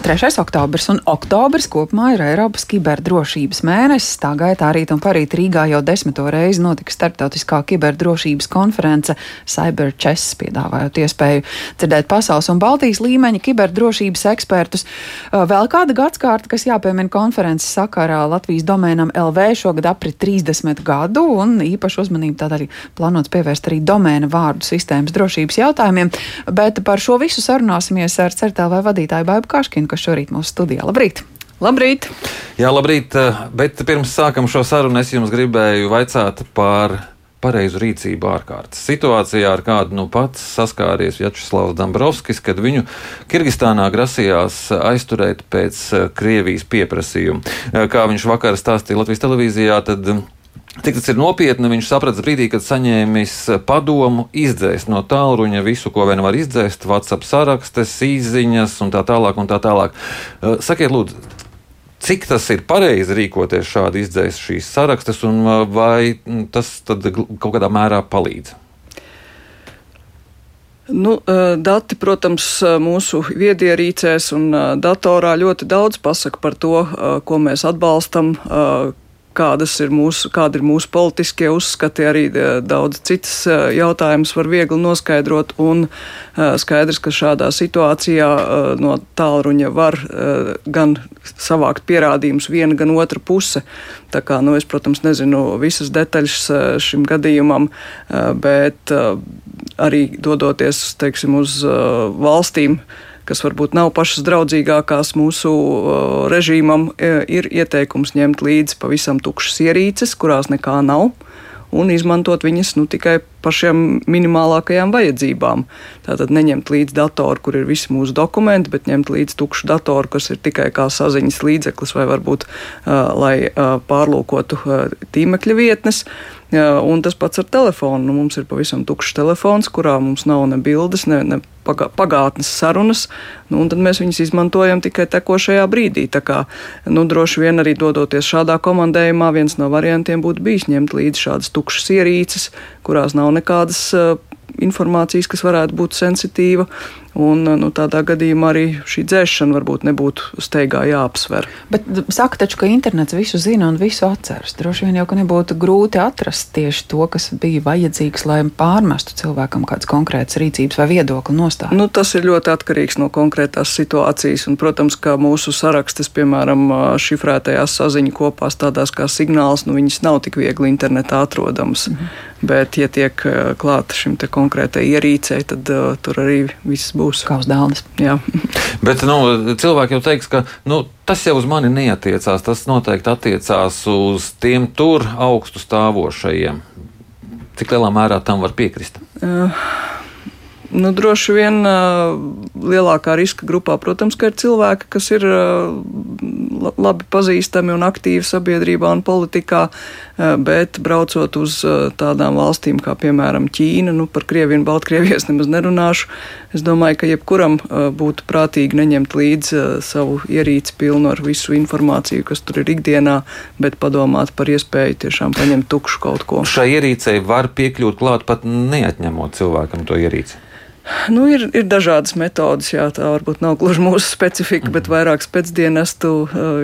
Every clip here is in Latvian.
3. oktobris un oktobris kopumā ir Eiropas kiberdrošības mēnesis. Tā gaitā rīt un parīt Rīgā jau desmito reizi notika starptautiskā kiberdrošības konference Cyber Chess, piedāvājot iespēju dzirdēt pasaules un Baltijas līmeņa kiberdrošības ekspertus. Vēl kāda gadskārta, kas jāpiemina konferences sakarā Latvijas domēnam LV šogad aprit 30 gadu un īpašu uzmanību tādā arī plānots pievērst arī domēna vārdu sistēmas drošības jautājumiem. Bet par šo visu sarunāsimies ar CERTLV vadītāju Baibu Kaškinu kas šorīt mūsu studijā. Labrīt! Labrīt! Jā, labrīt! Bet pirms sākam šo sarunu, es jums gribēju vaicāt par pareizu rīcību ārkārtas situācijā, ar kādu nu pats saskāries Vjačeslavs Dombrovskis, kad viņu Kirgistānā grasījās aizturēt pēc Krievijas pieprasījuma. Kā viņš vakar stāstīja Latvijas televīzijā, tad Cik tas ir nopietni, viņš saprata brīdī, kad saņēmis padomu izdzēst no tālruņa visu, ko vien var izdzēst, WhatsApp sarakstes, īsiņas un tā tālāk. Un tā tālāk. Uh, sakiet, lūdzu, cik tas ir pareizi rīkoties šādi izdzēst šīs sarakstes, un uh, vai mm, tas kaut kādā mērā palīdz? Nu, uh, dati, protams, mūsu viedierīcēs un datorā ļoti daudz pasaka par to, ko mēs atbalstam, kādas ir mūsu, kāda ir mūsu politiskie uzskati, arī eh, daudz citas eh, jautājumus var viegli noskaidrot, un eh, skaidrs, ka šādā situācijā no tālruņa var gan savākt pierādījumus viena, gan otra puse. Tā kā, nu, es, protams, nezinu visas detaļas šim gadījumam, bet arī dodoties, teiksim, uz valstīm, kas varbūt nav pašas draudzīgākās mūsu režīmam, e, ir ieteikums ņemt līdzi pavisam tukšas ierīces, kurās nekā nav un izmantot viņas nu, tikai pašiem minimālākajām vajadzībām. Tātad neņemt līdzi datoru, kur ir visi mūsu dokumenti, bet ņemt līdzi tukšu datoru, kas ir tikai kā saziņas līdzeklis vai varbūt uh, lai uh, pārlūkotu uh, tīmekļa vietnes. Jā, un tas pats ar telefonu. Nu, mums ir pavisam tukšs telefons, kurā mums nav ne bildes, ne, ne pagātnes sarunas, nu, un tad mēs viņus izmantojam tikai tekošajā brīdī. Tā kā, nu, droši vien arī dodoties šādā komandējumā, viens no variantiem būtu bijis ņemt līdzi šādas tukšas ierīces, kurās nav nekādas uh, informācijas, kas varētu būt sensitīva, Un, nu, tādā gadījumā arī šī dzēšana varbūt nebūtu steigā jāapsver. Bet saka taču, ka internets visu zina un visu atceras. Droši vien jau, ka nebūtu grūti atrast tieši to, kas bija vajadzīgs, lai pārmestu cilvēkam kādas konkrētas rīcības vai viedokli nostāju. Nu, tas ir ļoti atkarīgs no konkrētās situācijas. Un, protams, ka mūsu sarakstes, piemēram, šifrētajās saziņu kopās tādās kā signāls, nu, viņas nav tik viegli internetā atrodamas. Mhm. Bet, ja tiek klāta šim konkrētai ierīcei, tad uh, tur arī viss būs. Kā uz dāmas. Bet nu, cilvēki jau teiks, ka nu, tas jau uz mani neatiecās. Tas noteikti attiecās uz tiem tur augstu stāvošajiem. Cik lielā mērā tam var piekrist? Uh. Nu, droši vien lielākā riska grupā, protams, ir cilvēki, kas ir labi pazīstami un aktīvi sabiedrībā un politikā, uh, bet braucot uz tādām valstīm kā, piemēram, Ķīna, nu, par Krieviju un Baltkrieviju es nemaz nerunāšu. Es domāju, ka jebkuram būtu prātīgi neņemt līdzi savu ierīci pilnu ar visu informāciju, kas tur ir ikdienā, bet padomāt par iespēju tiešām paņemt tukšu kaut ko. Šai ierīcei var piekļūt klāt pat neatņemot cilvēkam to ierīci. Nu, ir, ir dažādas metodas, jā, tā varbūt nav gluži mūsu specifika, bet mhm. vairāk pēcdienestu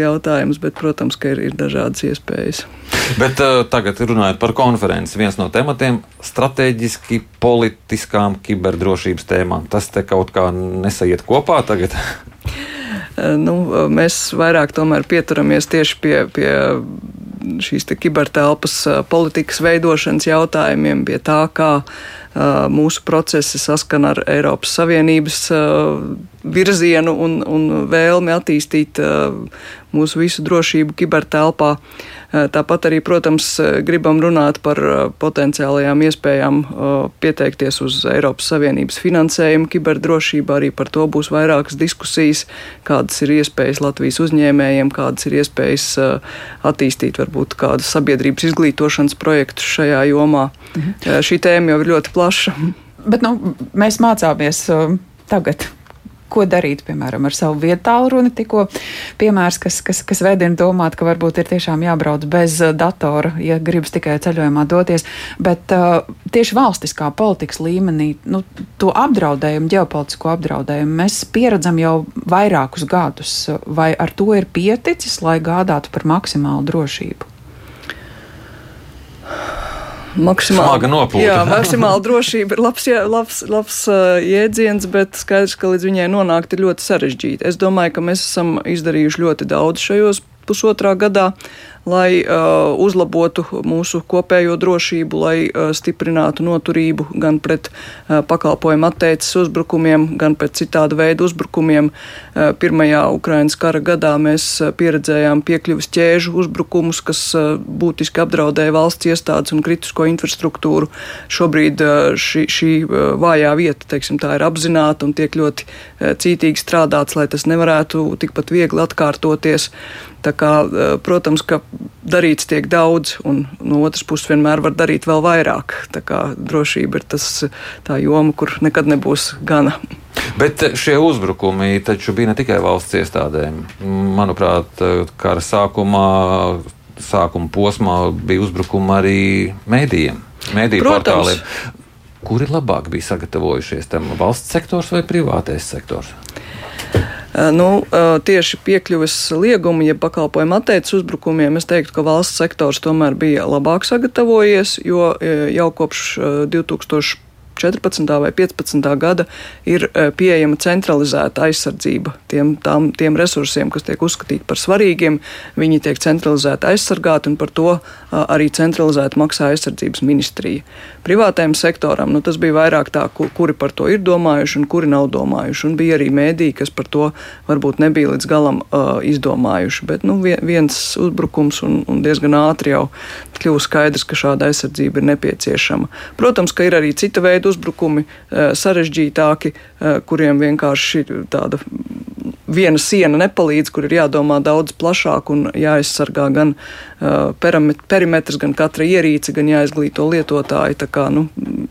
jautājums, bet, protams, ka ir, ir dažādas iespējas. Bet uh, tagad runājot par konferenci, viens no tematiem - strateģiski politiskām kiberdrošības tēmām. Tas te kaut kā nesaiet kopā tagad. Nu, mēs vairāk pieturamies tieši pie, pie šīs kibertelpas politikas veidošanas jautājumiem, pie tā, kā mūsu procesi saskana ar Eiropas Savienības virzienu un, un vēlmi attīstīt mūsu visu drošību kibertelpā. Tāpat arī, protams, gribam runāt par potenciālajām iespējām pieteikties uz Eiropas Savienības finansējumu kiberdrošībā. Arī par to būs vairākas diskusijas, kādas ir iespējas Latvijas uzņēmējiem, kādas ir iespējas attīstīt varbūt kādus sabiedrības izglītošanas projektus šajā jomā. Mhm. Šī tēma jau ir ļoti plaša. Bet nu, mēs mācāmies uh, tagad ko darīt, piemēram, ar savu vietu tālruni. Tikko piemērs, kas, kas, kas vedina domāt, ka varbūt ir tiešām jābrauc bez uh, datora, ja gribas tikai ceļojumā doties. Bet uh, tieši valstiskā politikas līmenī nu, to apdraudējumu, ģeopolitisko apdraudējumu mēs pieredzam jau vairākus gadus. Vai ar to ir pieticis, lai gādātu par maksimālu drošību? Maksimāli, jā, maksimāli drošība ir labs, jā, labs, labs uh, jēdziens, bet skaidrs, ka līdz viņai nonākt ir ļoti sarežģīti. Es domāju, ka mēs esam izdarījuši ļoti daudz šajos pusotrā gadā lai uh, uzlabotu mūsu kopējo drošību, lai uh, stiprinātu noturību gan pret uh, pakalpojumu atteicis uzbrukumiem, gan pret citādu veidu uzbrukumiem. Uh, pirmajā Ukrainas kara gadā mēs uh, pieredzējām piekļuvis ķēžu uzbrukumus, kas uh, būtiski apdraudēja valsts iestādes un kritisko infrastruktūru. Šobrīd uh, šī, šī uh, vājā vieta, teiksim, tā ir apzināta un tiek ļoti uh, cītīgi strādāts, lai tas nevarētu tikpat viegli atkārtoties. Tā kā, protams, ka darīts tiek daudz, un no otras puses vienmēr var darīt vēl vairāk. Tā kā drošība ir tas, tā joma, kur nekad nebūs gana. Bet šie uzbrukumi taču bija ne tikai valsts iestādēm. Manuprāt, kara sākumā, sākuma posmā bija uzbrukumi arī mēdījiem, mēdīju portāliem. Kuri labāk bija sagatavojušies tam valsts sektors vai privātais sektors? Nu, tieši piekļuves lieguma, ja pakalpojumu atteicis uzbrukumiem, es teiktu, ka valsts sektors tomēr bija labāk sagatavojies, jo jau kopš 2000. 14. vai 15. gada ir pieejama centralizēta aizsardzība tiem, tām, tiem resursiem, kas tiek uzskatīti par svarīgiem. Viņi tiek centralizēti aizsargāti, un par to arī centralizēti maksā aizsardzības ministrija privātajam sektoram, nu, tas bija vairāk tā, kuri par to ir domājuši un kuri nav domājuši. Un bija arī mēdī, kas par to varbūt nebija līdz galam uh, izdomājuši. Bet nu, viens uzbrukums un, un diezgan ātri jau kļuva skaidrs, ka šāda aizsardzība ir nepieciešama. Protams, ka ir arī cita veida uzbrukumi, uh, sarežģītāki, uh, kuriem vienkārši tāda viena siena nepalīdz, kur ir jādomā daudz plašāk un jāaizsargā gan uh, perimetrs, gan katra ierīce, gan jāizglīto lietotāji. Tā kā nu,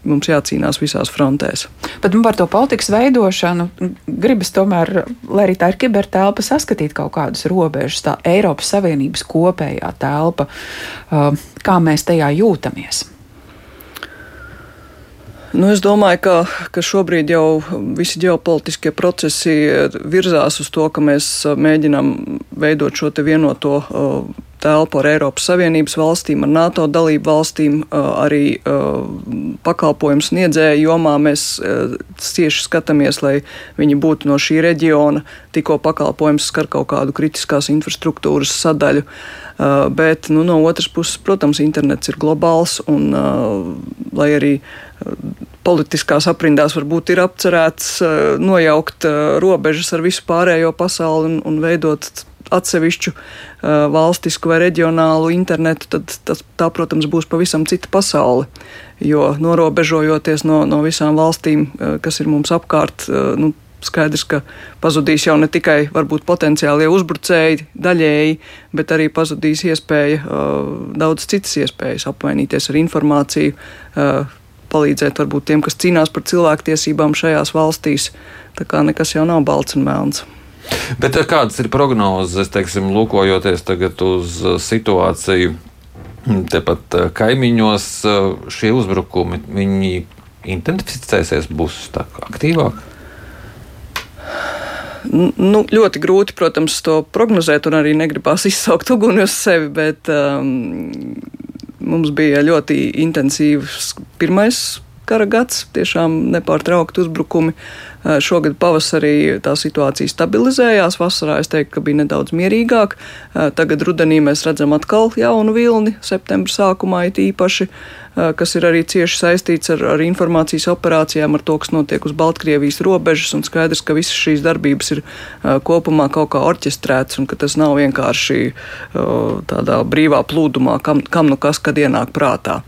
mums jācīnās visās frontēs. Bet nu, par to politikas veidošanu gribas tomēr, lai arī tā ir kibertelpa, saskatīt kaut kādas robežas, tā Eiropas Savienības kopējā telpa, uh, kā mēs tajā jūtamies. Nu, es domāju, ka, ka šobrīd jau visi ģeopolitiskie procesi virzās uz to, ka mēs mēģinām veidot šo vienoto telpu ar Eiropas Savienības valstīm, ar NATO dalību valstīm, arī pakalpojumu sniedzēju jomā mēs cieši skatāmies, lai viņi būtu no šī reģiona, tikko pakalpojums skar kaut kādu kritiskās infrastruktūras sadaļu. Bet nu, no otras puses, protams, internets ir globāls un lai arī politiskās aprindās varbūt ir apcerēts nojaukt robežas ar visu pārējo pasauli un, un veidot atsevišķu uh, valstisku vai reģionālu internetu, tad tas, tā, protams, būs pavisam cita pasaule. Jo norobežojoties no, no visām valstīm, kas ir mums apkārt, nu, skaidrs, ka pazudīs jau ne tikai varbūt potenciālie uzbrucēji daļēji, bet arī pazudīs iespēja, daudz citas iespējas apmainīties ar informāciju, palīdzēt varbūt tiem, kas cīnās par cilvēktiesībām šajās valstīs. Tā kā nekas jau nav balts un melns. Bet eh, kādas ir prognozes, teiksim, lūkojoties tagad uz eh, situāciju hm, tepat eh, kaimiņos, šie uzbrukumi, viņi intensificēsies, būs aktīvāk? Nu, ļoti grūti, protams, to prognozēt, un arī negribās izsaukt uguni uz sevi, bet um, mums bija ļoti intensīvs pirmais kara gads, tiešām nepārtraukti uzbrukumi. Šogad pavasarī tā situācija stabilizējās, vasarā es teiktu, ka bija nedaudz mierīgāk. Tagad rudenī mēs redzam atkal jaunu vilni, septembra sākumā it īpaši, eh, kas ir arī cieši saistīts ar, ar informācijas operācijām, ar to, kas notiek uz Baltkrievijas robežas, un skaidrs, ka visas šīs darbības ir kopumā kaut kā orķestrētas, un ka tas nav vienkārši tādā brīvā plūdumā, kam, kam nu kas kad ienāk prātā.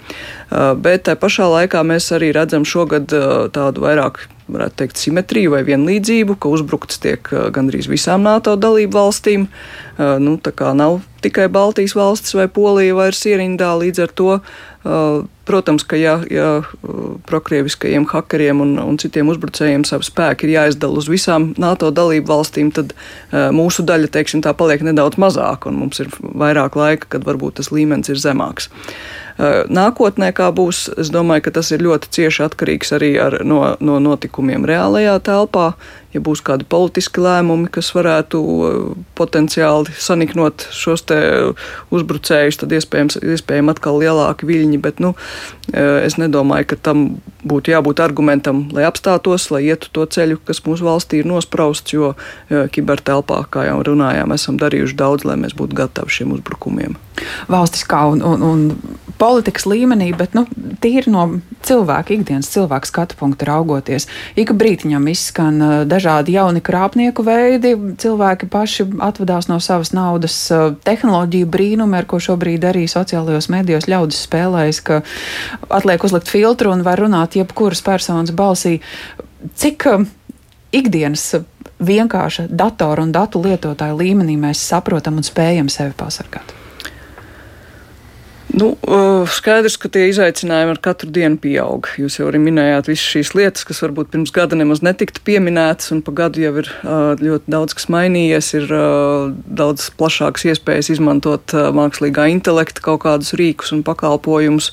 Bet tā pašā laikā mēs arī redzam šogad tādu vairāk varētu teikt, simetriju vai vienlīdzību, ka uzbrukts tiek gandrīz visām NATO dalību valstīm. Nu, tā kā nav tikai Baltijas valstis vai Polija vairs ierindā līdz ar to. Protams, ka ja, ja prokrieviskajiem hakeriem un, un citiem uzbrucējiem savu spēku ir jāizdala uz visām NATO dalību valstīm, tad mūsu daļa, teiksim, tā paliek nedaudz mazāka un mums ir vairāk laika, kad varbūt tas līmenis ir zemāks. Nākotnē, kā būs, es domāju, ka tas ir ļoti cieši atkarīgs arī ar, no, no notikumiem reālajā telpā. Ja būs kādi politiski lēmumi, kas varētu potenciāli saniknot šos uzbrucējus, tad iespējams, iespējams atkal lielāki viļņi. Bet nu, es nedomāju, ka tam būtu jābūt argumentam, lai apstātos, lai ietu to ceļu, kas mūsu valstī ir nosprausts, jo kibertelpā, kā jau runājām, esam darījuši daudz, lai mēs būtu gatavi šiem uzbrukumiem. Valstiskā un, un, un politikas līmenī, bet nu, tīri no cilvēka ikdienas, cilvēka skatu punkta raugoties. Ik brītiņam izskan uh, dažādi jauni krāpnieku veidi, cilvēki paši atvadās no savas naudas, uh, tehnoloģiju brīnumi, ar ko šobrīd arī sociālajos medijos ļaudis spēlējas, ka atliek uzlikt filtru un var runāt jebkuras personas balsī. Cik uh, ikdienas vienkārša datoru un datu lietotāju līmenī mēs saprotam un spējam sevi pasargāt? Nu, skaidrs, ka tie izaicinājumi ar katru dienu pieaug. Jūs jau arī minējāt visas šīs lietas, kas varbūt pirms gada nemaz netiktu pieminētas, un pa gadu jau ir ļoti daudz kas mainījies, ir daudz plašākas iespējas izmantot mākslīgā intelekta kaut kādus rīkus un pakalpojumus.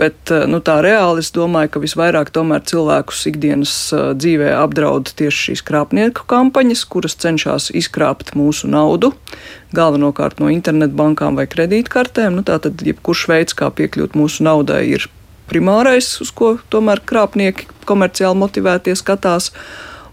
Bet nu, tā reāli es domāju, ka visvairāk tomēr cilvēkus ikdienas dzīvē apdraud tieši šīs krāpnieku kampaņas, kuras cenšas izkrāpt mūsu naudu galvenokārt no internetbankām vai kredītkartēm. Nu, tātad, jebkurš veids, kā piekļūt mūsu naudai, ir primārais, uz ko tomēr krāpnieki komerciāli motivētie skatās.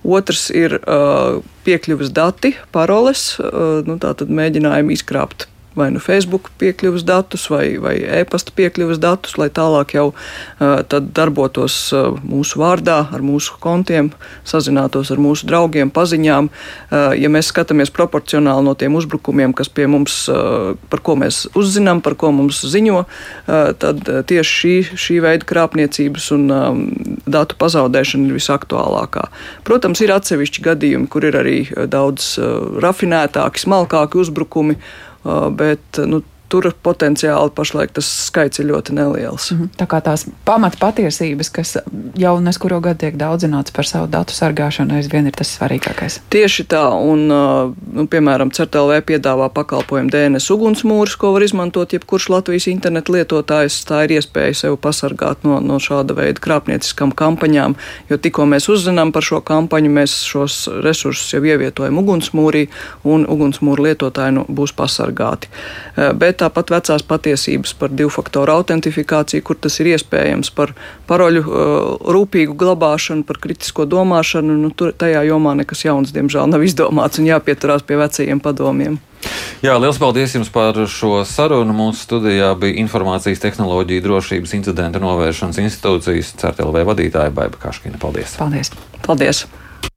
Otrs ir uh, piekļuves dati, paroles, uh, nu, tātad mēģinājumi izkrāpt vai nu Facebook piekļuves datus vai, vai e-pasta piekļuves datus, lai tālāk jau uh, darbotos uh, mūsu vārdā, ar mūsu kontiem, sazinātos ar mūsu draugiem, paziņām. Uh, ja mēs skatāmies proporcionāli no tiem uzbrukumiem, kas pie mums, uh, par ko mēs uzzinām, par ko mums ziņo, uh, tad tieši šī, šī veida krāpniecības un um, datu pazaudēšana ir visaktuālākā. Protams, ir atsevišķi gadījumi, kur ir arī daudz uh, rafinētāki, smalkāki uzbrukumi. Uh, bet nu, tur potenciāli pašlaik tas skaits ir ļoti neliels. Mm -hmm. Tā kā tās pamata patiesības, kas jau neskuro gadu tiek daudzināts par savu datu sargāšanu, aizvien ir tas svarīgākais. Tieši tā, un, nu, piemēram, CERTLV piedāvā pakalpojumu DNS ugunsmūrus, ko var izmantot jebkurš Latvijas internetu lietotājs. Tā ir iespēja sev pasargāt no, no šāda veida krāpnieciskām kampaņām, jo tikko mēs uzzinām par šo kampaņu, mēs šos resursus jau ievietojam ugunsmūrī, un ugunsmūru lietotāji nu, būs pasargāti. Bet bet tāpat vecās patiesības par divu faktoru autentifikāciju, kur tas ir iespējams, par paroļu uh, rūpīgu glabāšanu, par kritisko domāšanu. Nu, tur, tajā jomā nekas jauns, diemžēl, nav izdomāts un jāpieturās pie vecajiem padomiem. Jā, liels paldies jums par šo sarunu. Mūsu studijā bija Informācijas tehnoloģija drošības incidentu novēršanas institūcijas CERTLV vadītāja Baiba Kaškina. Paldies! Paldies! paldies.